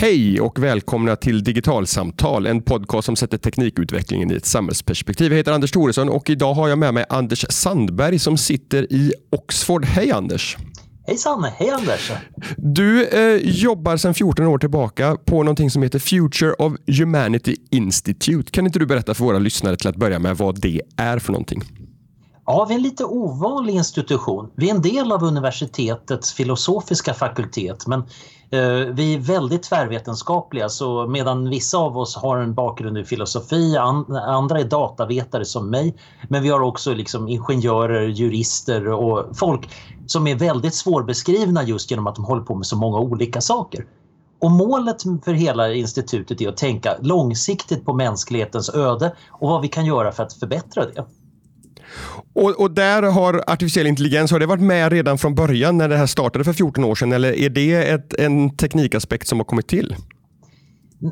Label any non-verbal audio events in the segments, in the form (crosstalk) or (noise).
Hej och välkomna till Digitalsamtal, en podcast som sätter teknikutvecklingen i ett samhällsperspektiv. Jag heter Anders Thoresson och idag har jag med mig Anders Sandberg som sitter i Oxford. Hej Anders! Hejsan, hej Anders! Du eh, jobbar sedan 14 år tillbaka på någonting som heter Future of Humanity Institute. Kan inte du berätta för våra lyssnare till att börja med vad det är för någonting? Ja, vi är en lite ovanlig institution. Vi är en del av universitetets filosofiska fakultet men Eh, vi är väldigt tvärvetenskapliga så medan vissa av oss har en bakgrund i filosofi, andra är datavetare som mig men vi har också liksom ingenjörer, jurister och folk som är väldigt svårbeskrivna just genom att de håller på med så många olika saker. Och målet för hela institutet är att tänka långsiktigt på mänsklighetens öde och vad vi kan göra för att förbättra det. Och, och, där har artificiell intelligens, har det varit med redan från början när det här startade för 14 år sedan eller är det ett, en teknikaspekt som har kommit till?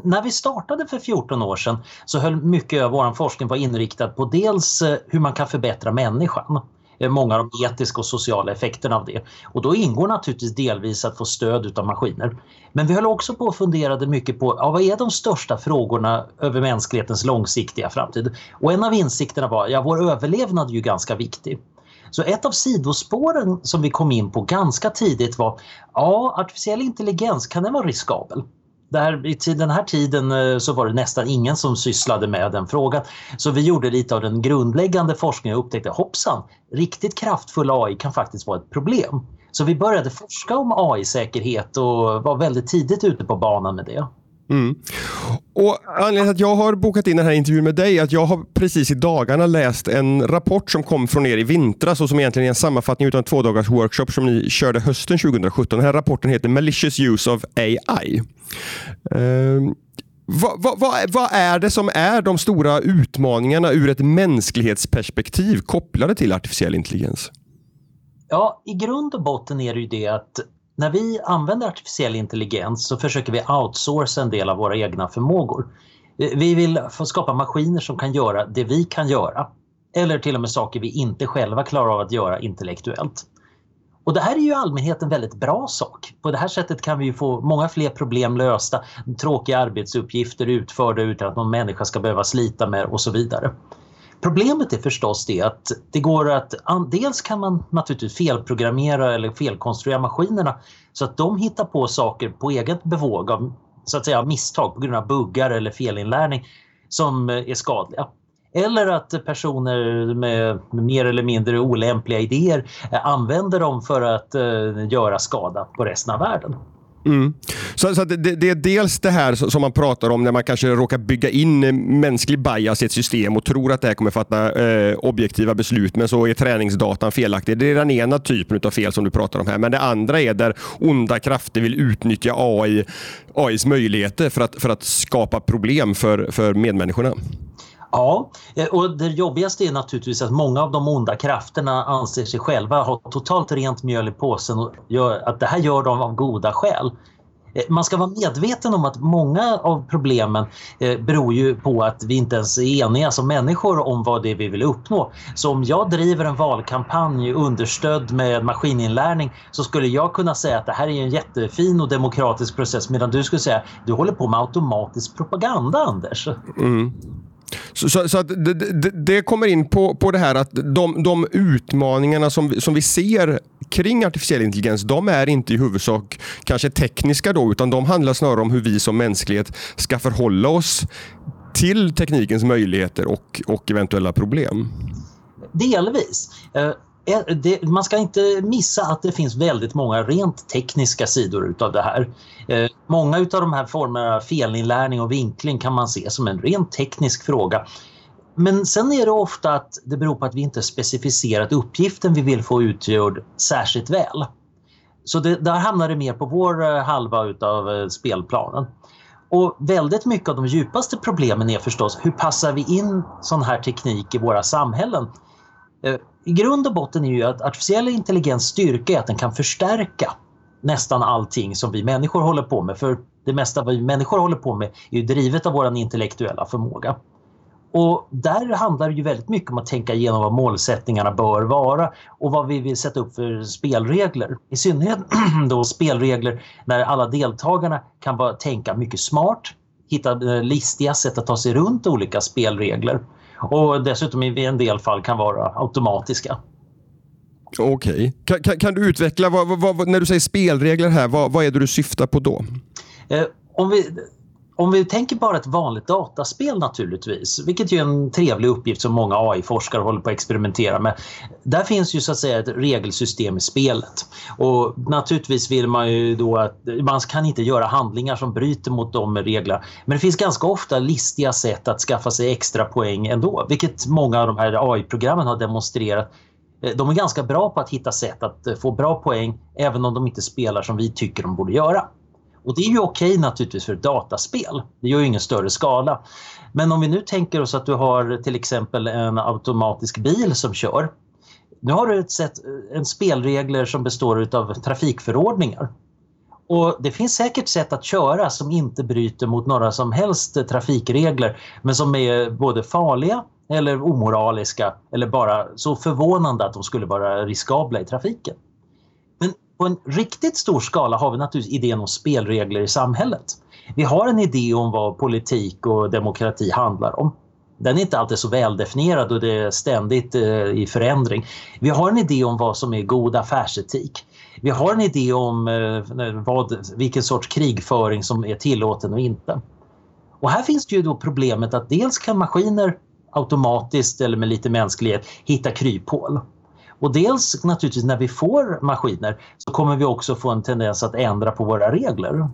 När vi startade för 14 år sedan så höll mycket av vår forskning på inriktad på dels eh, hur man kan förbättra människan Eh, många av de etiska och sociala effekterna av det. Och då ingår naturligtvis delvis att få stöd av maskiner. Men vi höll också på och funderade mycket på ja, vad är de största frågorna över mänsklighetens långsiktiga framtid? Och en av insikterna var ja, vår överlevnad är ju ganska viktig. Så ett av sidospåren som vi kom in på ganska tidigt var ja, artificiell intelligens, kan den vara riskabel? Där, I den här tiden eh, så var det nästan ingen som sysslade med den frågan. Så vi gjorde lite av den grundläggande forskningen och upptäckte hoppsan, riktigt kraftfull AI kan faktiskt vara ett problem. Så vi började forska om AI-säkerhet och var väldigt tidigt ute på banan med det. Mm. Och Anledningen till att jag har bokat in den här intervjun med dig är att jag har precis i dagarna läst en rapport som kom från er i vintras och som egentligen är en sammanfattning av en två dagars workshop som ni körde hösten 2017. Den här rapporten heter Malicious Use of AI. Uh, ehm, vad, vad, vad, vad, är det som är de stora utmaningarna ur ett mänsklighetsperspektiv kopplade till artificiell intelligens? Ja, i grund och botten är det ju det att när vi använder artificiell intelligens så försöker vi outsourca en del av våra egna förmågor. Eh, vi vill få skapa maskiner som kan göra det vi kan göra. Eller till och med saker vi inte själva klarar av att göra intellektuellt. Och det här är ju i allmänhet en väldigt bra sak. På det här sättet kan vi få många fler problem lösta, tråkiga arbetsuppgifter utförda utan att någon människa ska behöva slita med och så vidare. Problemet är förstås det att det går att dels kan man naturligtvis felprogrammera eller felkonstruera maskinerna så att de hittar på saker på eget bevåg av så att säga misstag på grund av buggar eller felinlärning som eh, är skadliga. Eller att personer med mer eller mindre olämpliga idéer eh, använder dem för att eh, göra skada på resten av världen. Mm. Så, så det, det, är dels det här som man pratar om när man kanske råkar bygga in eh, mänsklig bias i ett system och tror att det här kommer fatta eh, objektiva beslut men så är träningsdatan felaktig. Det är den ena typen av fel som du pratar om här. Men det andra är där onda krafter vill utnyttja AI, AIs möjligheter för att, för att skapa problem för, för medmänniskorna. Ja, eh, och det jobbigaste är naturligtvis att många av de onda krafterna anser sig själva ha totalt rent mjöl i påsen och gör, att det här gör de av goda skäl. Eh, man ska vara medveten om att många av problemen eh, beror ju på att vi inte ens är eniga som människor om vad det är vi vill uppnå. Så om jag driver en valkampanj understödd med maskininlärning så skulle jag kunna säga att det här är en jättefin och demokratisk process medan du skulle säga du håller på med automatisk propaganda Anders. Mm. Så, så, så att det, det, det, kommer in på, på det här att de, de utmaningarna som, som vi ser kring artificiell intelligens, de är inte i huvudsak kanske tekniska då, utan de handlar snarare om hur vi som mänsklighet ska förhålla oss till teknikens möjligheter och, och eventuella problem. Delvis. Eh, Eh, det, man ska inte missa att det finns väldigt många rent tekniska sidor utav det här. Eh, många utav de här formerna av felinlärning och vinkling kan man se som en rent teknisk fråga. Men sen är det ofta att det beror på att vi inte specificerat uppgiften vi vill få utgjord särskilt väl. Så det, där hamnar det mer på vår eh, halva utav eh, spelplanen. Och väldigt mycket av de djupaste problemen är förstås hur passar vi in sån här teknik i våra samhällen? I grund och botten är ju att artificiell intelligens styrka är att den kan förstärka nästan allting som vi människor håller på med. För det mesta vad vi människor håller på med är ju drivet av vår intellektuella förmåga. Och där handlar det ju väldigt mycket om att tänka igenom vad målsättningarna bör vara och vad vi vill sätta upp för spelregler. I synnerhet (clears throat) då spelregler när alla deltagarna kan bara tänka mycket smart, hitta eh, listiga sätt att ta sig runt olika spelregler och dessutom i en del fall kan vara automatiska. Okej. Okay. Kan, kan, kan, du utveckla, vad, vad, när du säger spelregler här, vad, vad är det du syftar på då? Eh, om vi om vi tänker bara ett vanligt dataspel naturligtvis, vilket är en trevlig uppgift som många AI-forskare håller på att experimentera med. Där finns ju så att säga ett regelsystem i spelet. Och naturligtvis vill man ju då att man kan inte göra handlingar som bryter mot de reglerna. Men det finns ganska ofta listiga sätt att skaffa sig extra poäng ändå, vilket många av de här AI-programmen har demonstrerat eh, de är ganska bra på att hitta sätt att eh, få bra poäng även om de inte spelar som vi tycker de borde göra. Och det är ju okej okay naturligtvis för ett dataspel. Det gör ju ingen större skala. Men om vi nu tänker oss att du har till exempel en automatisk bil som kör. Nu har du ett sätt, en spelregler som består av trafikförordningar. Och det finns säkert sätt att köra som inte bryter mot några som helst trafikregler men som är både farliga eller omoraliska eller bara så förvånande att de skulle vara riskabla i trafiken på en riktigt stor skala har vi naturligtvis idén om spelregler i samhället. Vi har en idé om vad politik och demokrati handlar om. Den är inte alltid så väldefinierad och det är ständigt eh, i förändring. Vi har en idé om vad som är god affärsetik. Vi har en idé om eh, vad, vilken sorts krigföring som är tillåten och inte. Och här finns det ju då problemet att dels kan maskiner automatiskt eller med lite mänsklighet hitta kryphål. Och dels naturligtvis när vi får maskiner så kommer vi också få en tendens att ändra på våra regler.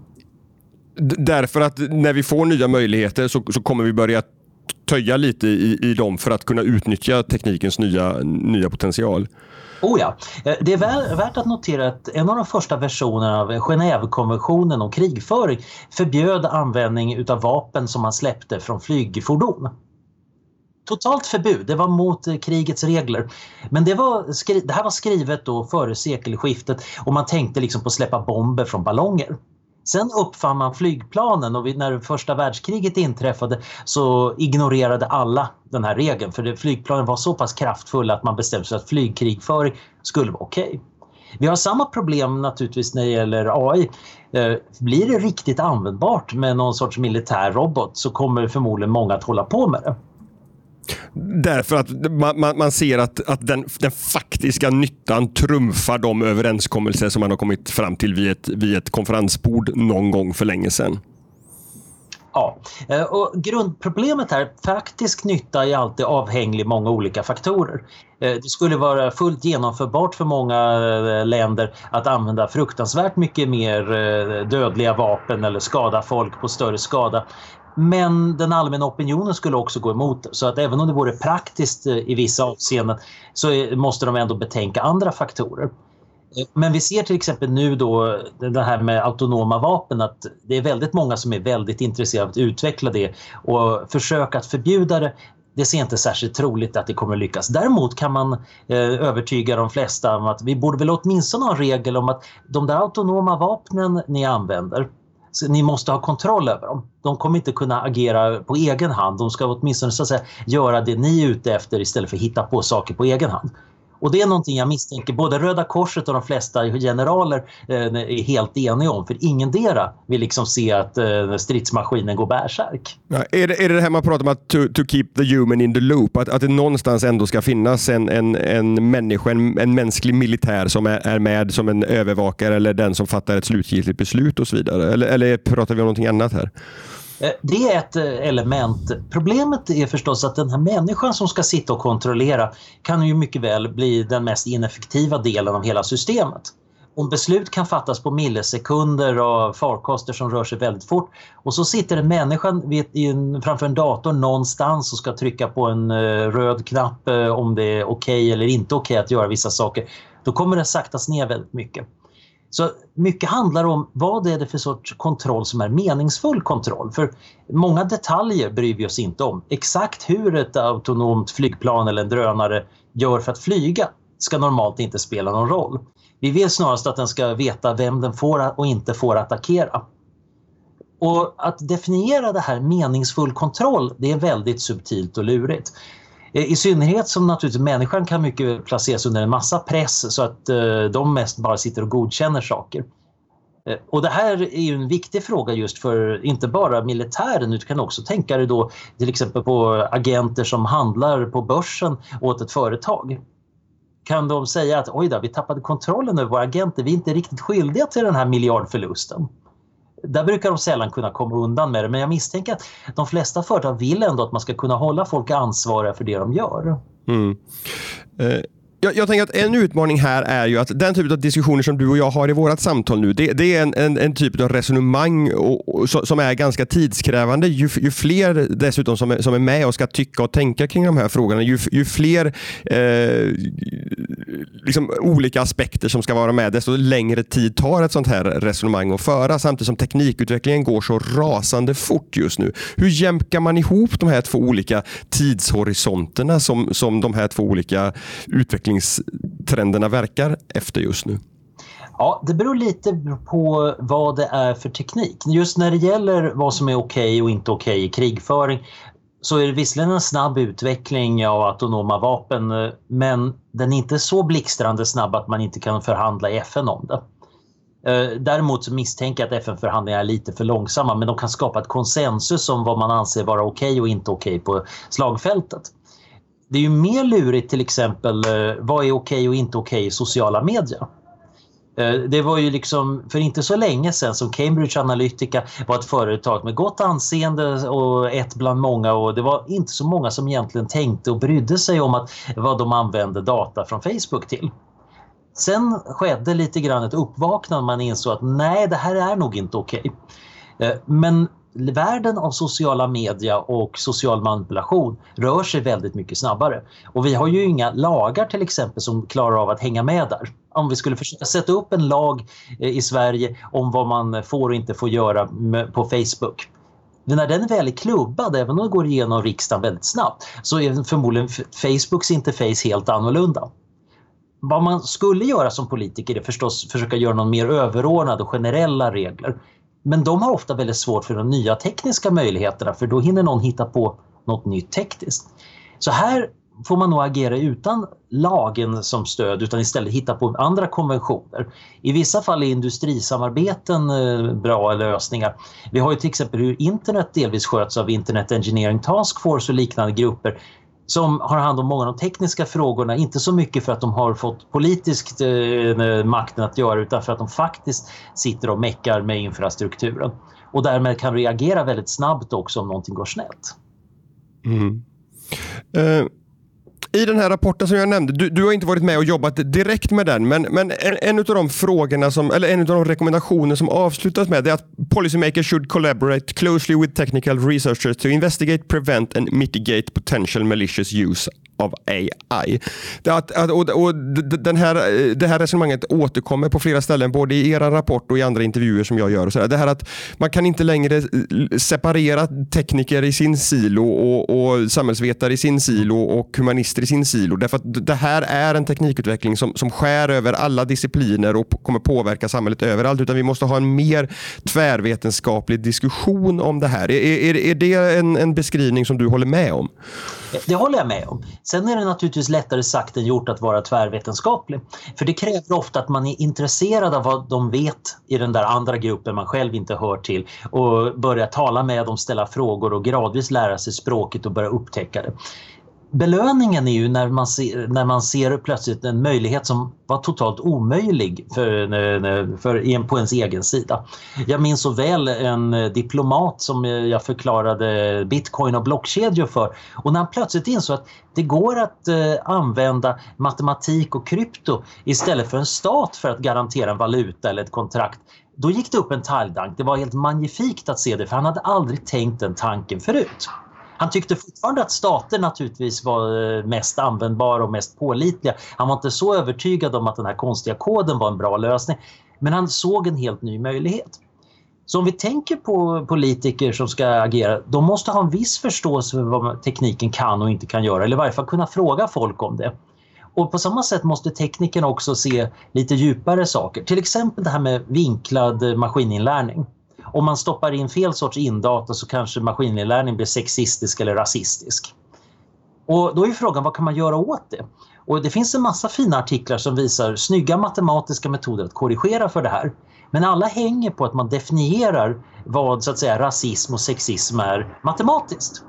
Därför att när vi får nya möjligheter så, så kommer vi börja töja lite i, i dem för att kunna utnyttja teknikens nya, nya potential. Oh ja. Eh, det är värt att notera att en av de första versionerna av Genèvekonventionen om krigföring förbjöd användning av vapen som man släppte från flygfordon totalt förbud. Det var mot eh, krigets regler. Men det, var, det här var skrivet då före sekelskiftet och man tänkte liksom på att släppa bomber från ballonger. Sen uppfann man flygplanen och när första världskriget inträffade så ignorerade alla den här regeln för flygplanen var så pass kraftfulla att man bestämde sig att flygkrigföring skulle vara okej. Okay. Vi har samma problem naturligtvis när det gäller AI. Eh, blir det riktigt användbart med någon sorts militär robot så kommer förmodligen många att hålla på med det. Därför att man, man, man, ser att, att den, den, faktiska nyttan trumfar de överenskommelser som man har kommit fram till vid ett, vid ett konferensbord någon gång för länge sedan. Ja, eh, och grundproblemet här, faktisk nytta är alltid avhängig många olika faktorer. Eh, det skulle vara fullt genomförbart för många eh, länder att använda fruktansvärt mycket mer dödliga vapen eller skada folk på större skada. Men den allmänna opinionen skulle också gå emot Så att även om det vore praktiskt eh, i vissa avseenden så måste de ändå betänka andra faktorer. Men vi ser till exempel nu då det här med autonoma vapen att det är väldigt många som är väldigt intresserade av att utveckla det och försöka att förbjuda det det ser inte särskilt troligt att det kommer lyckas. Däremot kan man eh, övertyga de flesta om att vi borde väl åtminstone ha en regel om att de där autonoma vapnen ni använder så ni måste ha kontroll över dem. De kommer inte kunna agera på egen hand. De ska åtminstone så att säga, göra det ni är ute efter istället för att hitta på saker på egen hand. Och det är någonting jag misstänker både Röda Korset och de flesta generaler eh, är helt eniga om. För ingendera vill liksom se att eh, stridsmaskinen går bärsärk. Ja, är, det, är det det här man pratar om att to, to keep the human in the loop? Att, att det någonstans ändå ska finnas en, en, en människa, en, en mänsklig militär som är, är med som en övervakare eller den som fattar ett slutgiltigt beslut och så vidare? Eller, eller pratar vi om någonting annat här? Eh, det är ett eh, element. Problemet är förstås att den här människan som ska sitta och kontrollera kan ju mycket väl bli den mest ineffektiva delen av hela systemet. Om beslut kan fattas på millisekunder och farkoster som rör sig väldigt fort och så sitter en människa framför en dator någonstans och ska trycka på en eh, röd knapp om det är okej okay eller inte okej okay att göra vissa saker. Då kommer det saktas ner väldigt mycket. Så mycket handlar om vad är det för sorts kontroll som är meningsfull kontroll. För många detaljer bryr vi oss inte om. Exakt hur ett autonomt flygplan eller en drönare gör för att flyga ska normalt inte spela någon roll. Vi vill snarast att den ska veta vem den får och inte får attackera. Och att definiera det här meningsfull kontroll, det är väldigt subtilt och lurigt. Eh, I synnerhet som naturligtvis människan kan mycket placeras under en massa press så att eh, de mest bara sitter och godkänner saker. Eh, och det här är ju en viktig fråga just för inte bara militären utan kan också tänka dig då till exempel på agenter som handlar på börsen åt ett företag. Kan de säga att oj då, vi tappade kontrollen över våra agenter, vi är inte riktigt skyldiga till den här miljardförlusten. Där brukar de sällan kunna komma undan med det men jag misstänker att de flesta företag vill ändå att man ska kunna hålla folk ansvariga för det de gör. Mm. Eh, jag, jag, tänker att en utmaning här är ju att den typen av diskussioner som du och jag har i vårt samtal nu, det, det är en, en, en, typ av resonemang och, och, som är ganska tidskrävande. Ju, ju, fler dessutom som är, som är med och ska tycka och tänka kring de här frågorna, ju, ju fler eh, liksom olika aspekter som ska vara med, desto längre tid tar ett sånt här resonemang att föra. Samtidigt som teknikutvecklingen går så rasande fort just nu. Hur jämkar man ihop de här två olika tidshorisonterna som, som de här två olika utvecklingstrenderna verkar efter just nu? Ja, det beror lite på vad det är för teknik. Just när det gäller vad som är okej okay och inte okej okay i krigföring så är det visserligen en snabb utveckling av autonoma vapen eh, men den är inte så blixtrande snabb att man inte kan förhandla i FN om det. Eh, däremot så misstänker jag att FN-förhandlingar är lite för långsamma men de kan skapa ett konsensus om vad man anser vara okej okay och inte okej okay på slagfältet. Det är ju mer lurigt till exempel eh, vad är okej och inte okej i sociala medier. Eh, det var ju liksom för inte så länge sedan som Cambridge Analytica var ett företag med gott anseende och ett bland många och det var inte så många som egentligen tänkte och brydde sig om att, vad de använde data från Facebook till. Sen skedde lite grann ett uppvaknande man insåg att nej det här är nog inte okej. Okay. Men världen av sociala media och social manipulation rör sig väldigt mycket snabbare. Och vi har ju inga lagar till exempel som klarar av att hänga med där. Om vi skulle försöka sätta upp en lag eh, i Sverige om vad man får och inte får göra på Facebook. Men när den väl är klubbad, även om den går igenom riksdagen väldigt snabbt, så är förmodligen Facebooks interface helt annorlunda. Vad man skulle göra som politiker är förstås försöka göra någon mer överordnad och generella regler. Men de har ofta väldigt svårt för de nya tekniska möjligheterna för då hinner någon hitta på något nytt tekniskt. Så här får man nog agera utan lagen som stöd utan istället hitta på andra konventioner. I vissa fall är industrisamarbeten eh, bra lösningar. Vi har ju till exempel hur internet delvis sköts av Internet Engineering Task Force och liknande grupper som har hand om många av de tekniska frågorna, inte så mycket för att de har fått politiskt eh, makten att göra utan för att de faktiskt sitter och meckar med infrastrukturen. Och därmed kan reagera väldigt snabbt också om någonting går snett. Mm. Eh, i den här rapporten som jag nämnde, du, du, har inte varit med och jobbat direkt med den, men, men en, en av de frågorna som, eller en av de rekommendationer som avslutas med är att policymakers should collaborate closely with technical researchers to investigate, prevent and mitigate potential malicious use av AI. Det, att, att, och, och den här, eh, det här resonemanget återkommer på flera ställen, både i era rapport och i andra intervjuer som jag gör. Och så där. Det här att man kan inte längre eh, separera tekniker i sin silo och, och samhällsvetare i sin silo och humanister i sin silo. Därför att det här är en teknikutveckling som, som skär över alla discipliner och kommer påverka samhället överallt. Utan vi måste ha en mer tvärvetenskaplig diskussion om det här. Är, är, är det en, en beskrivning som du håller med om? Det håller jag med om. Sen är det naturligtvis lättare sagt än gjort att vara tvärvetenskaplig. För det kräver ofta att man är intresserad av vad de vet i den där andra gruppen man själv inte hör till och börja tala med dem, ställa frågor och gradvis lära sig språket och börja upptäcka det belöningen är ju när man, ser, när man ser plötsligt en möjlighet som var totalt omöjlig för, eh, för, på ens egen sida. Jag minns så väl en eh, diplomat som eh, jag förklarade bitcoin och blockkedjor för och när han plötsligt insåg att det går att eh, använda matematik och krypto istället för en stat för att garantera en valuta eller ett kontrakt då gick det upp en talgdank. Det var helt magnifikt att se det för han hade aldrig tänkt den tanken förut. Han tyckte fortfarande att stater naturligtvis var eh, mest användbara och mest pålitliga. Han var inte så övertygad om att den här konstiga koden var en bra lösning. Men han såg en helt ny möjlighet. Så om vi tänker på politiker som ska agera, de måste ha en viss förståelse för vad tekniken kan och inte kan göra, eller i varje fall kunna fråga folk om det. Och på samma sätt måste tekniken också se lite djupare saker. Till exempel det här med vinklad maskininlärning om man stoppar in fel sorts indata så kanske maskininlärning blir sexistisk eller rasistisk. Och då är frågan vad kan man göra åt det? Och det finns en massa fina artiklar som visar snygga matematiska metoder att korrigera för det här. Men alla hänger på att man definierar vad så att säga rasism och sexism är matematiskt.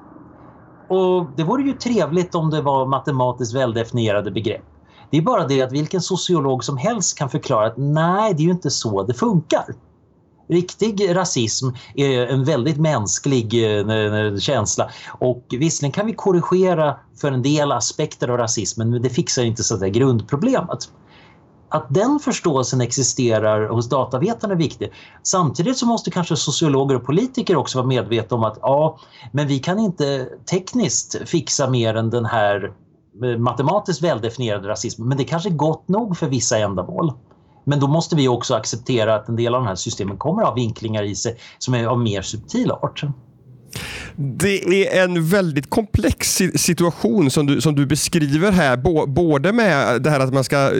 Och det vore ju trevligt om det var matematiskt väldefinierade begrepp. Det är bara det att vilken sociolog som helst kan förklara att nej, det är ju inte så det funkar. Riktig rasism är en väldigt mänsklig eh, känsla och visserligen kan vi korrigera för en del aspekter av rasismen men det fixar inte så det grundproblemet. Att den förståelsen existerar hos datavetarna är viktigt. Samtidigt så måste kanske sociologer och politiker också vara medvetna om att ja, men vi kan inte tekniskt fixa mer än den här eh, matematiskt väldefinierade rasismen men det kanske är gott nog för vissa ändamål. Men då måste vi också acceptera att en del av de här systemen kommer att ha vinklingar i sig som är av mer subtil art. Det är en väldigt komplex situation som du, som du beskriver här. både med det här att man ska eh,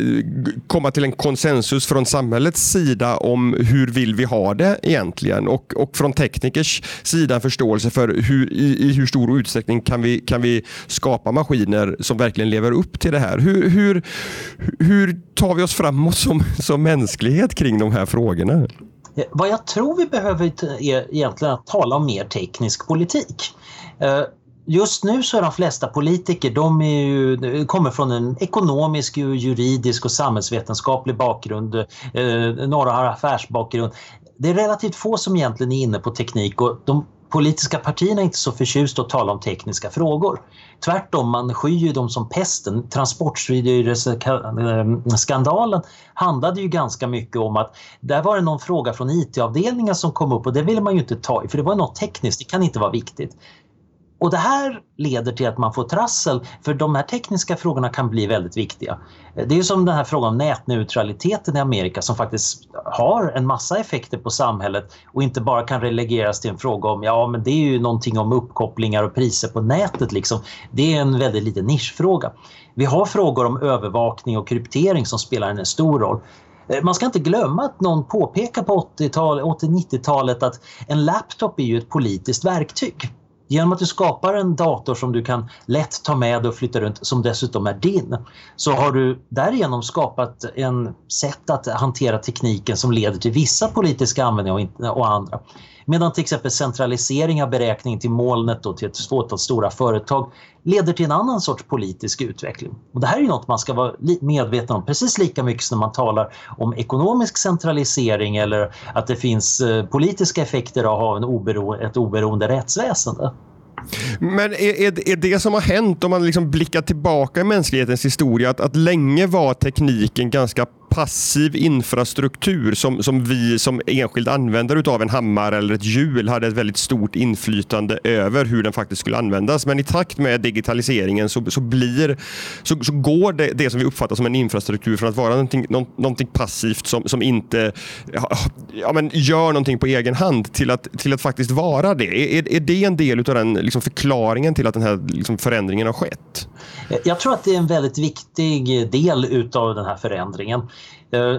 komma till en konsensus från samhällets sida om hur vill vi ha det egentligen och, och från teknikers sida en förståelse för hur, i, i, hur stor utsträckning kan vi, kan vi skapa maskiner som verkligen lever upp till det här. Hur, hur, hur tar vi oss framåt som, som mänsklighet kring de här frågorna? Eh, vad jag tror vi behöver är egentligen att tala om mer teknisk politik. Eh, just nu så är de flesta politiker, de ju, kommer från en ekonomisk, juridisk och samhällsvetenskaplig bakgrund. Eh, några har affärsbakgrund. Det är relativt få som egentligen är inne på teknik och de politiska partierna är inte så förtjusta att tala om tekniska frågor. Tvärtom, man skyr ju dem som pesten. Transportstyrelseskandalen handlade ju ganska mycket om att där var det någon fråga från IT-avdelningen som kom upp och det ville man ju inte ta i för det var något tekniskt, det kan inte vara viktigt. Och det här leder till att man får trassel för de här tekniska frågorna kan bli väldigt viktiga. Det är ju som den här frågan om nätneutraliteten i Amerika som faktiskt har en massa effekter på samhället och inte bara kan relegeras till en fråga om ja men det är ju någonting om uppkopplingar och priser på nätet liksom. Det är en väldigt liten nischfråga. Vi har frågor om övervakning och kryptering som spelar en stor roll. Eh, man ska inte glömma att någon påpekar på 80-90-talet att en laptop är ju ett politiskt verktyg. Genom att du skapar en dator som du kan lätt ta med och flytta runt som dessutom är din så har du därigenom skapat en sätt att hantera tekniken som leder till vissa politiska användningar och andra. Medan till exempel centralisering av beräkning till molnet och till ett fåtal stora företag leder till en annan sorts politisk utveckling. Och det här är ju något man ska vara medveten om precis lika mycket som när man talar om ekonomisk centralisering eller att det finns eh, politiska effekter av att ha en obero ett oberoende rättsväsende. Men är, är, är det som har hänt om man liksom blickar tillbaka i mänsklighetens historia att, att länge var tekniken ganska passiv infrastruktur som, som vi som enskild användare av en hammare eller ett hjul hade ett väldigt stort inflytande över hur den faktiskt skulle användas. Men i takt med digitaliseringen så, så, blir, så, så går det, det som vi uppfattar som en infrastruktur från att vara någonting, någonting passivt som, som inte ja, men gör någonting på egen hand till att, till att faktiskt vara det. Är, är det en del av den liksom förklaringen till att den här liksom förändringen har skett? Jag tror att det är en väldigt viktig del utav den här förändringen. Eh,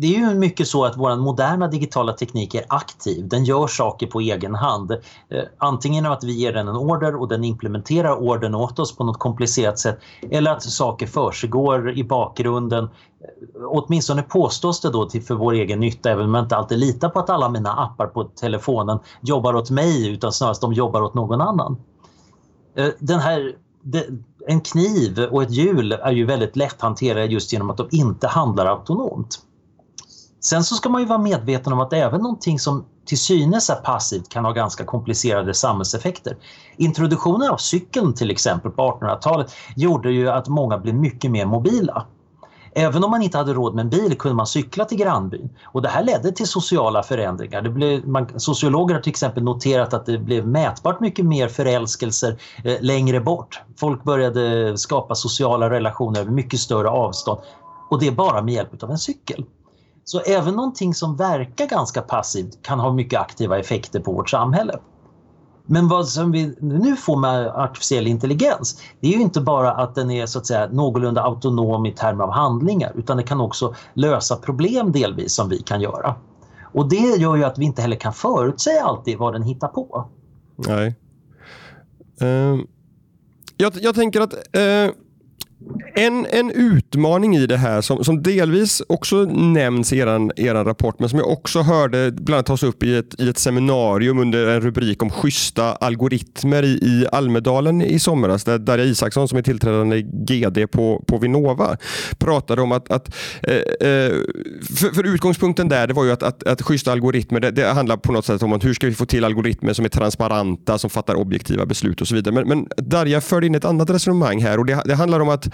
det är ju mycket så att vår moderna digitala teknik är aktiv. Den gör saker på egen hand. Eh, antingen genom att vi ger den en order och den implementerar ordern åt oss på något komplicerat sätt eller att saker försiggår i bakgrunden. Eh, åtminstone påstås det då till för vår egen nytta även om jag inte alltid litar på att alla mina appar på telefonen jobbar åt mig utan snarast de jobbar åt någon annan. Den här en kniv och ett hjul är ju väldigt lätthanterade just genom att de inte handlar autonomt. Sen så ska man ju vara medveten om att även någonting som till synes är passivt kan ha ganska komplicerade samhällseffekter. Introduktionen av cykeln till exempel på 1800-talet gjorde ju att många blev mycket mer mobila. Även om man inte hade råd med en bil kunde man cykla till grannbyn. Och det här ledde till sociala förändringar. Det blev, man, sociologer har till exempel noterat att det blev mätbart mycket mer förälskelser eh, längre bort. Folk började skapa sociala relationer över mycket större avstånd. Och det är bara med hjälp av en cykel. Så även någonting som verkar ganska passivt kan ha mycket aktiva effekter på vårt samhälle. Men vad som vi nu får med artificiell intelligens det är ju inte bara att den är så att säga någorlunda autonom i termer av handlingar utan det kan också lösa problem delvis som vi kan göra. Och det gör ju att vi inte heller kan förutsäga alltid vad den hittar på. Nej. Uh, jag, jag, tänker att uh, en, en utmaning i det här som, som delvis också nämns i er, er rapport men som jag också hörde bland annat tas upp i ett, i ett seminarium under en rubrik om schyssta algoritmer i, i Almedalen i somras där Darja Isaksson som är tillträdande GD på, på Vinnova pratade om att, att eh, eh, för, för, utgångspunkten där det var ju att, att, att schyssta algoritmer det, det, handlar på något sätt om att hur ska vi få till algoritmer som är transparenta som fattar objektiva beslut och så vidare. Men, men Darja förde in ett annat resonemang här och det, det handlar om att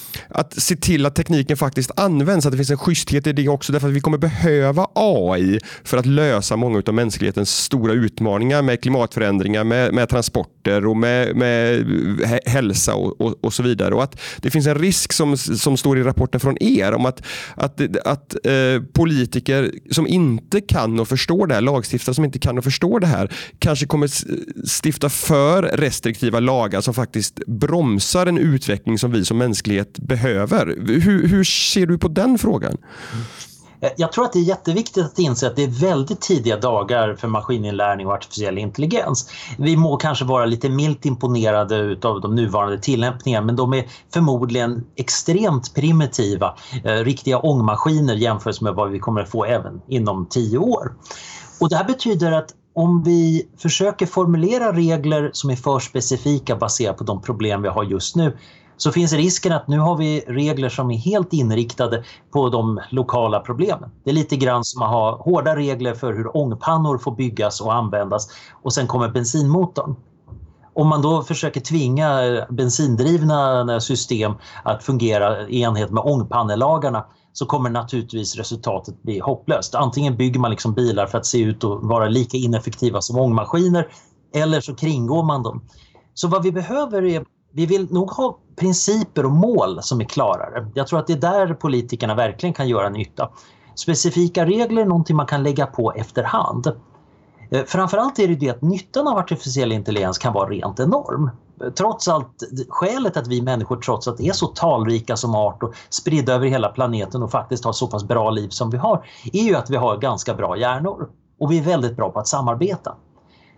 att se till att tekniken faktiskt används, att det finns en schyssthet i det också. Därför att vi kommer behöva AI för att lösa många av mänsklighetens stora utmaningar med klimatförändringar, med, med transporter och med, med hälsa och, och, och, så vidare. Och att Det finns en risk som, som står i rapporten från er om att, att, att eh, politiker som inte kan och förstår det här, lagstiftare som inte kan och förstår det här, kanske kommer stifta för restriktiva lagar som faktiskt bromsar en utveckling som vi som mänsklighet behöver. Hur, hur ser du på den frågan? Eh, jag tror att det är jätteviktigt att inse att det är väldigt tidiga dagar för maskininlärning och artificiell intelligens. Vi må kanske vara lite milt imponerade av de nuvarande tillämpningarna men de är förmodligen extremt primitiva, eh, riktiga ångmaskiner jämfört med vad vi kommer att få även inom tio år. Och det här betyder att om vi försöker formulera regler som är för specifika baserat på de problem vi har just nu så finns risken att nu har vi regler som är helt inriktade på de lokala problemen. Det är lite grann som att ha hårda regler för hur ångpannor får byggas och användas och sen kommer bensinmotorn. Om man då försöker tvinga bensindrivna system att fungera i enhet med ångpannelagarna så kommer naturligtvis resultatet bli hopplöst. Antingen bygger man liksom bilar för att se ut att vara lika ineffektiva som ångmaskiner eller så kringgår man dem. Så vad vi behöver är vi vill nog ha principer och mål som är klarare. Jag tror att det är där politikerna verkligen kan göra nytta. Specifika regler är någonting man kan lägga på efterhand. Eh, framförallt är det det att nyttan av artificiell intelligens kan vara rent enorm. Trots allt, skälet att vi människor trots att är så talrika som art och spridda över hela planeten och faktiskt har så pass bra liv som vi har, är ju att vi har ganska bra hjärnor. Och vi är väldigt bra på att samarbeta.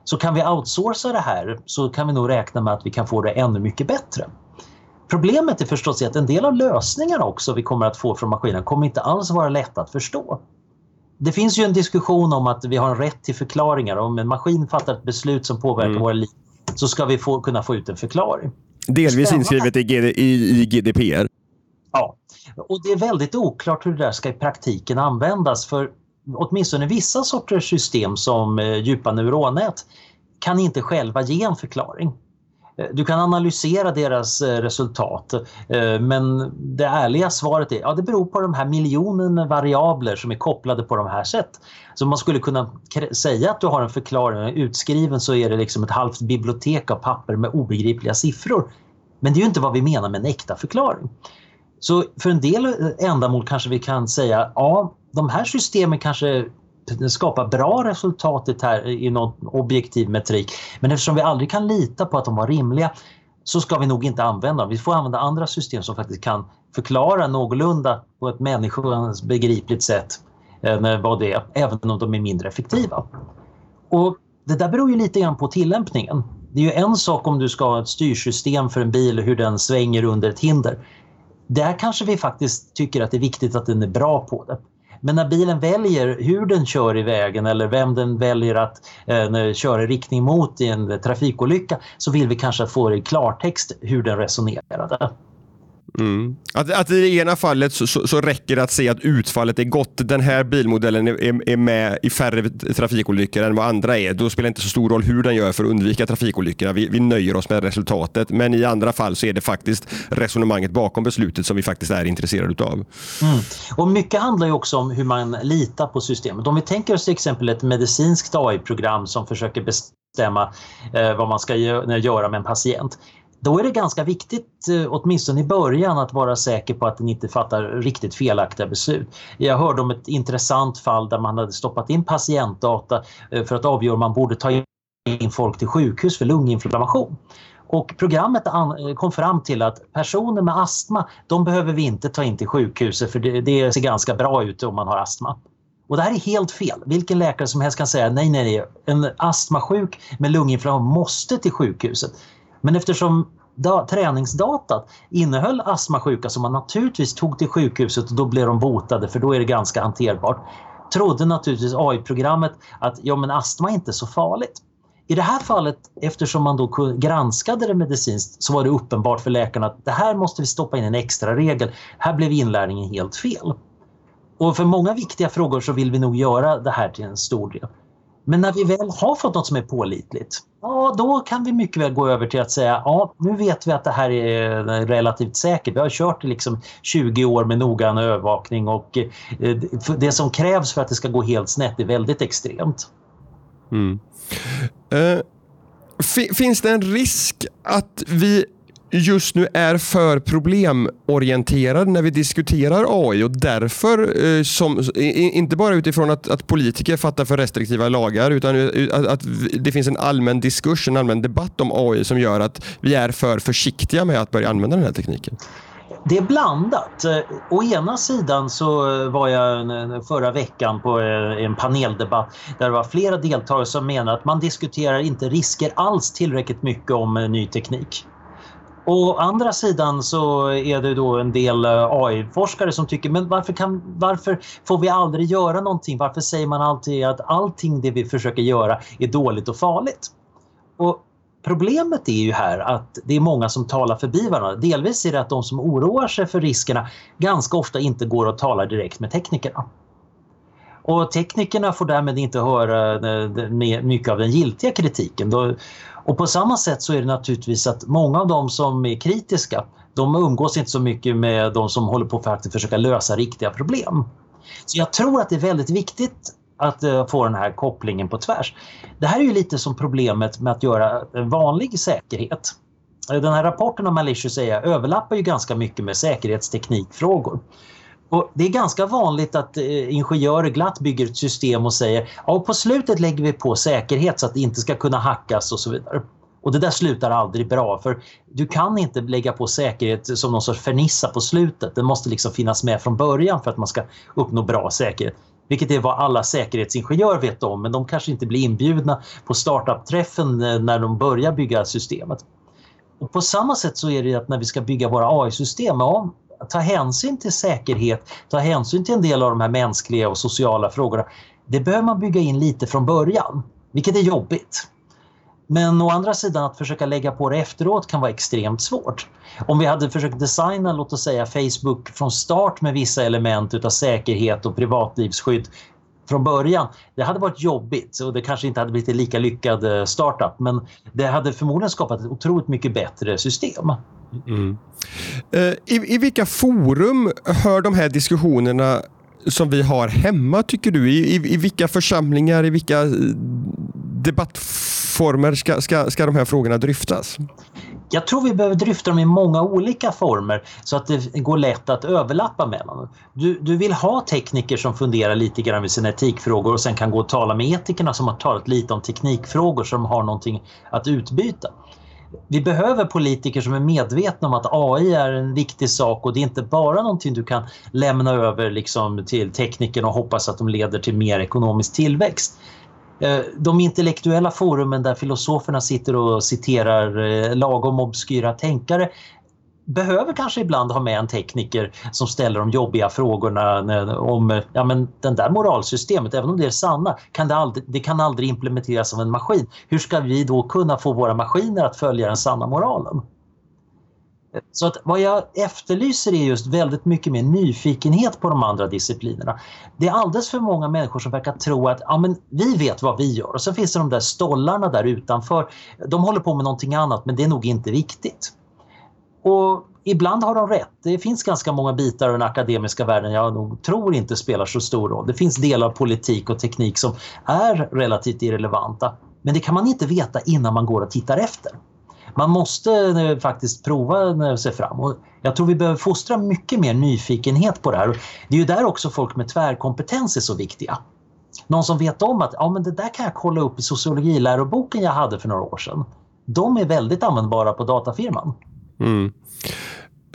Så kan vi outsourca det här så kan vi nog räkna med att vi kan få det ännu mycket bättre. Problemet är förstås att en del av lösningarna också vi kommer att få från maskinen kommer inte alls vara lätta att förstå. Det finns ju en diskussion om att vi har en rätt till förklaringar. Om en maskin fattar ett beslut som påverkar mm. våra liv så ska vi få, kunna få ut en förklaring. Delvis inskrivet i, GD, i, i GDPR. Ja, och det är väldigt oklart hur det där ska i praktiken användas för åtminstone vissa sorters system som eh, djupa neuronnät kan inte själva ge en förklaring. Eh, du kan analysera deras eh, resultat men det ärliga svaret är att ja, det beror på de här miljonen variabler som är kopplade på de här sätt. Så man skulle kunna säga att du har en förklaring utskriven så är det liksom ett halvt bibliotek av papper med obegripliga siffror. Men det är ju inte vad vi menar med en äkta förklaring. Så för en del ändamål kanske vi kan säga ja, de här systemen kanske skapar bra resultat här i någon objektiv metrik. Men eftersom vi aldrig kan lita på att de var rimliga så ska vi nog inte använda dem. Vi får använda andra system som faktiskt kan förklara någorlunda på ett människans begripligt sätt eh, vad det är, även om de är mindre effektiva. Och det där beror ju lite grann på tillämpningen. Det är ju en sak om du ska ha ett styrsystem för en bil hur den svänger under ett hinder. Där kanske vi faktiskt tycker att det är viktigt att den är bra på det. Men när bilen väljer hur den kör i vägen eller vem den väljer att eh, köra i riktning mot i en trafikolycka så vill vi kanske få i klartext hur den resonerade. Mm. Att, att i det ena fallet så, så, så, räcker det att se att utfallet är gott. Den här bilmodellen är, är med i färre trafikolyckor än vad andra är. Då spelar det inte så stor roll hur den gör för att undvika trafikolyckorna. Vi, vi nöjer oss med resultatet. Men i andra fall så är det faktiskt resonemanget bakom beslutet som vi faktiskt är intresserade av. Mm. Och Mycket handlar ju också om hur man litar på systemet. Om vi tänker oss till exempel ett medicinskt AI-program som försöker bestämma eh, vad man ska göra med en patient då är det ganska viktigt, eh, åtminstone i början, att vara säker på att den inte fattar riktigt felaktiga beslut. Jag hörde om ett intressant fall där man hade stoppat in patientdata eh, för att avgöra om man borde ta in folk till sjukhus för lunginflammation. Och programmet eh, kom fram till att personer med astma, de behöver vi inte ta in till sjukhuset för det, det ser ganska bra ut om man har astma. Och det här är helt fel. Vilken läkare som helst kan säga nej, nej, nej. En astmasjuk med lunginflammation måste till sjukhuset. Men eftersom da, träningsdatat innehöll astmasjuka som man naturligtvis tog till sjukhuset och då blev de botade för då är det ganska hanterbart. Trodde naturligtvis AI-programmet att ja, men astma är inte så farligt. I det här fallet, eftersom man då granskade det medicinskt, så var det uppenbart för läkarna att det här måste vi stoppa in en extra regel. Här blev inlärningen helt fel. Och för många viktiga frågor så vill vi nog göra det här till en stor del. Men när vi väl har fått något som är pålitligt, ja då kan vi mycket väl gå över till att säga ja nu vet vi att det här är eh, relativt säkert. Vi har kört i liksom 20 år med noggrann övervakning och eh, det som krävs för att det ska gå helt snett är väldigt extremt. Mm. Uh, finns det en risk att vi just nu är för problemorienterad när vi diskuterar AI och därför, eh, som, inte bara utifrån att, att, politiker fattar för restriktiva lagar, utan eh, att, att, det finns en allmän diskurs, en allmän debatt om AI som gör att vi är för försiktiga med att börja använda den här tekniken. Det är blandat. Eh, å ena sidan så var jag förra veckan på en paneldebatt där det var flera deltagare som menar att man diskuterar inte risker alls tillräckligt mycket om ny teknik. Å andra sidan så är det då en del eh, AI-forskare som tycker men varför, kan, varför får vi aldrig göra någonting? Varför säger man alltid att allting det vi försöker göra är dåligt och farligt? Och Problemet är ju här att det är många som talar förbi varandra. Delvis är det att de som oroar sig för riskerna ganska ofta inte går och talar direkt med teknikerna. Och teknikerna får därmed inte höra eh, mycket av den giltiga kritiken. Och på samma sätt så är det naturligtvis att många av de som är kritiska de umgås inte så mycket med de som håller på för att försöka lösa riktiga problem. Så jag tror att det är väldigt viktigt att eh, få den här kopplingen på tvärs. Det här är ju lite som problemet med att göra eh, vanlig säkerhet. Den här rapporten om malicious AI överlappar ju ganska mycket med säkerhetsteknikfrågor. Och det är ganska vanligt att eh, ingenjörer glatt bygger ett system och säger ja, på slutet lägger vi på säkerhet så att det inte ska kunna hackas och så vidare. Och det där slutar aldrig bra för du kan inte lägga på säkerhet som någon sorts fernissa på slutet. Den måste liksom finnas med från början för att man ska uppnå bra säkerhet. Vilket är vad alla säkerhetsingenjörer vet om men de kanske inte blir inbjudna på startup-träffen eh, när de börjar bygga systemet. Och på samma sätt så är det att när vi ska bygga våra AI-system, ja, ta hänsyn till säkerhet, ta hänsyn till en del av de här mänskliga och sociala frågorna. Det behöver man bygga in lite från början, vilket är jobbigt. Men å andra sidan att försöka lägga på det efteråt kan vara extremt svårt. Om vi hade försökt designa, låt oss säga Facebook från start med vissa element utav säkerhet och privatlivsskydd från början. Det hade varit jobbigt och det kanske inte hade blivit en lika lyckad eh, startup men det hade förmodligen skapat ett otroligt mycket bättre system. Mm. Eh, I, I vilka forum hör de här diskussionerna som vi har hemma tycker du? I, i, i vilka församlingar, i vilka eh, debattformer ska, ska, ska de här frågorna dryftas? Jag tror vi behöver dryfta dem i många olika former så att det går lätt att överlappa mellan du, du vill ha tekniker som funderar lite grann med sina etikfrågor och sen kan gå och tala med etikerna som har talat lite om teknikfrågor som har någonting att utbyta vi behöver politiker som är medvetna om att AI är en viktig sak och det är inte bara någonting du kan lämna över liksom till teknikerna och hoppas att de leder till mer ekonomisk tillväxt. Eh, de intellektuella forumen där filosoferna sitter och citerar eh, lagom obskyra tänkare behöver kanske ibland ha med en tekniker som ställer de jobbiga frågorna eh, om ja, men den där moralsystemet, även om det är sanna, kan det, aldrig, det kan aldrig implementeras av en maskin. Hur ska vi då kunna få våra maskiner att följa den sanna moralen? Så att vad jag efterlyser är just väldigt mycket mer nyfikenhet på de andra disciplinerna. Det är alldeles för många människor som verkar tro att ja, men vi vet vad vi gör och så finns det de där stollarna där utanför. De håller på med någonting annat men det är nog inte viktigt. Och ibland har de rätt. Det finns ganska många bitar av den akademiska världen jag nog tror inte spelar så stor roll. Det finns delar av politik och teknik som är relativt irrelevanta. Men det kan man inte veta innan man går och tittar efter. Man måste eh, faktiskt prova eh, sig fram. Och jag tror vi behöver fostra mycket mer nyfikenhet på det här. Det är ju där också folk med tvärkompetens är så viktiga. Någon som vet om att ja, men det där kan jag kolla upp i sociologiläroboken jag hade för några år sedan. De är väldigt användbara på datafirman. Mm.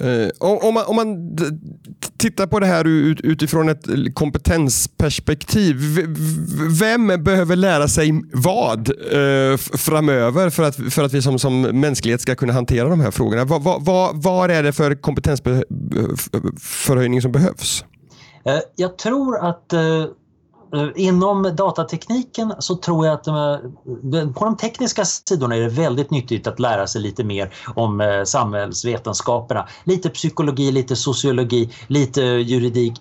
Uh, om, man, om man tittar på det här utifrån ett kompetensperspektiv. Vem behöver lära sig vad eh, framöver för att, för att vi som, som mänsklighet ska kunna hantera de här frågorna? Vad, vad, vad är det för kompetensförhöjning som behövs? Eh, jag tror att eh, Eh, inom datatekniken så tror jag att eh, på de tekniska sidorna är det väldigt nyttigt att lära sig lite mer om eh, samhällsvetenskaperna. Lite psykologi, lite sociologi, lite juridik.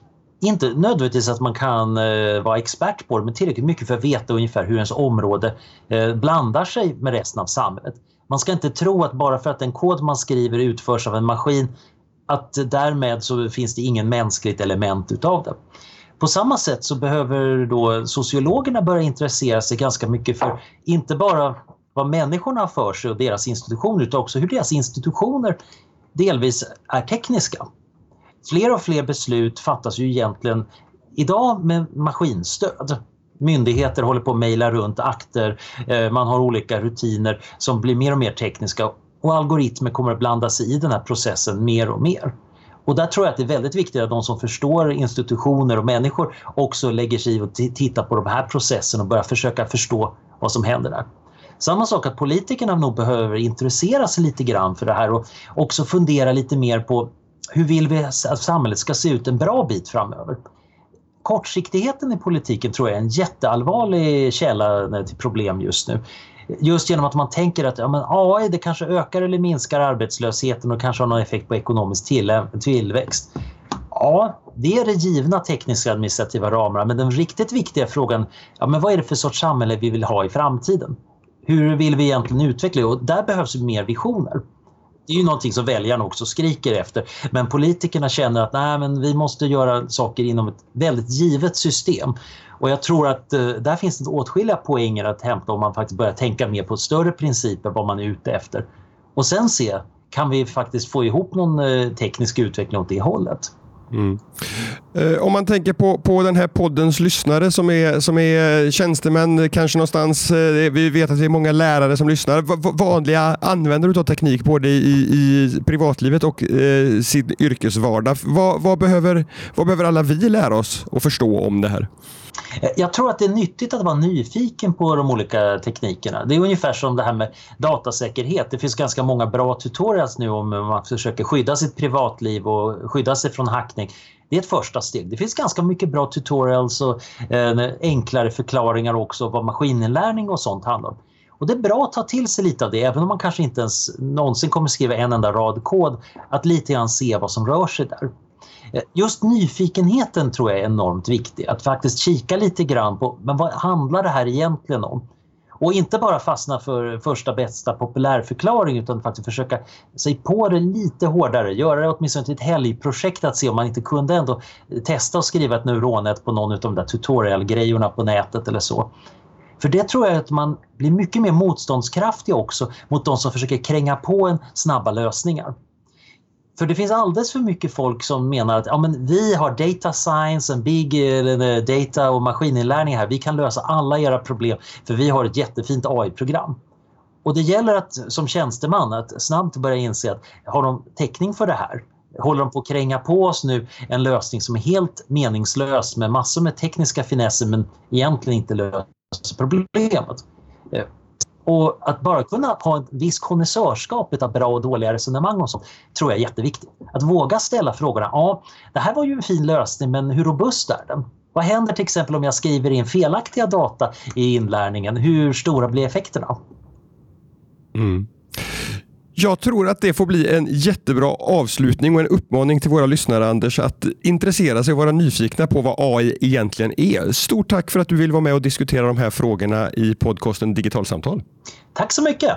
Inte nödvändigtvis att man kan vara expert på det men tillräckligt mycket för att veta ungefär hur ens område blandar sig med resten av samhället. Man ska inte tro att bara för att en kod man skriver utförs av en maskin att därmed så finns det ingen mänskligt element utav det. På samma sätt så behöver då sociologerna börja intressera sig ganska mycket för inte bara vad människorna har för sig och deras institutioner utan också hur deras institutioner delvis är tekniska. Fler och fler beslut fattas ju egentligen idag med maskinstöd. Myndigheter håller på att mejla runt akter, eh, man har olika rutiner som blir mer och mer tekniska och algoritmer kommer att blanda sig i den här processen mer och mer. Och där tror jag att det är väldigt viktigt att de som förstår institutioner och människor också lägger sig i och tittar på de här processerna och börjar försöka förstå vad som händer där. Samma sak att politikerna nog behöver intressera sig lite grann för det här och också fundera lite mer på hur vill vi att samhället ska se ut en bra bit framöver. Kortsiktigheten i politiken tror jag är en jätteallvarlig källa till problem just nu just genom att man tänker att ja, men AI det kanske ökar eller minskar arbetslösheten och kanske har någon effekt på ekonomisk tillväxt. Ja, det är det givna tekniska administrativa ramarna men den riktigt viktiga frågan, ja, men vad är det för sorts samhälle vi vill ha i framtiden? Hur vill vi egentligen utveckla det? Och där behövs mer visioner. Det är ju någonting som väljarna också skriker efter. Men politikerna känner att nej, men vi måste göra saker inom ett väldigt givet system. Och jag tror att eh, där finns det åtskilliga poänger att hämta om man faktiskt börjar tänka mer på större principer vad man är ute efter. Och sen se, kan vi faktiskt få ihop någon eh, teknisk utveckling åt det hållet? Mm. Eh, om man tänker på, på den här poddens lyssnare som är, som är eh, tjänstemän, eh, kanske någonstans, vi vet att det är många lärare som lyssnar. V vanliga användare av teknik både i, i privatlivet och eh, sin yrkesvardag. Vad, vad, behöver, vad behöver alla vi lära oss och förstå om det här? Eh, jag tror att det är nyttigt att vara nyfiken på de olika teknikerna. Det är ungefär som det här med datasäkerhet. Det finns ganska många bra tutorials nu om hur man försöker skydda sitt privatliv och skydda sig från hackning. Det är ett första steg. Det finns ganska mycket bra tutorials och eh, enklare förklaringar också vad maskininlärning och sånt handlar om. Och det är bra att ta till sig lite av det, även om man kanske inte ens någonsin kommer skriva en enda rad kod, att lite grann se vad som rör sig där. Eh, just nyfikenheten tror jag är enormt viktig. Att faktiskt kika lite grann på men vad handlar det här egentligen om? Och inte bara fastna för första bästa populärförklaring utan faktiskt försöka sig på det lite hårdare. Göra det åtminstone till ett helgprojekt att se om man inte kunde ändå testa att skriva ett neuronnät på någon av de där tutorialgrejerna på nätet eller så. För det tror jag att man blir mycket mer motståndskraftig också mot de som försöker kränga på en snabba lösningar. För det finns alldeles för mycket folk som menar att ja, men vi har data science, en big eh, eh, data och maskininlärning här. Vi kan lösa alla era problem för vi har ett jättefint AI-program. Och det gäller att som tjänsteman att snabbt börja inse att har de täckning för det här? Håller de på att kränga på oss nu en lösning som är helt meningslös med massor med tekniska finesser men egentligen inte löser problemet? Eh, och att bara kunna ha ett visst konnässörskap av bra och dåliga resonemang och sånt tror jag är jätteviktigt. Att våga ställa frågorna. Ja, det här var ju en fin lösning men hur robust är den? Vad händer till exempel om jag skriver in felaktiga data i inlärningen? Hur stora blir effekterna? Mm. Jag tror att det får bli en jättebra avslutning och en uppmaning till våra lyssnare Anders att intressera sig och vara nyfikna på vad AI egentligen är. Stort tack för att du vill vara med och diskutera de här frågorna i podcasten Digitalsamtal. Tack så mycket!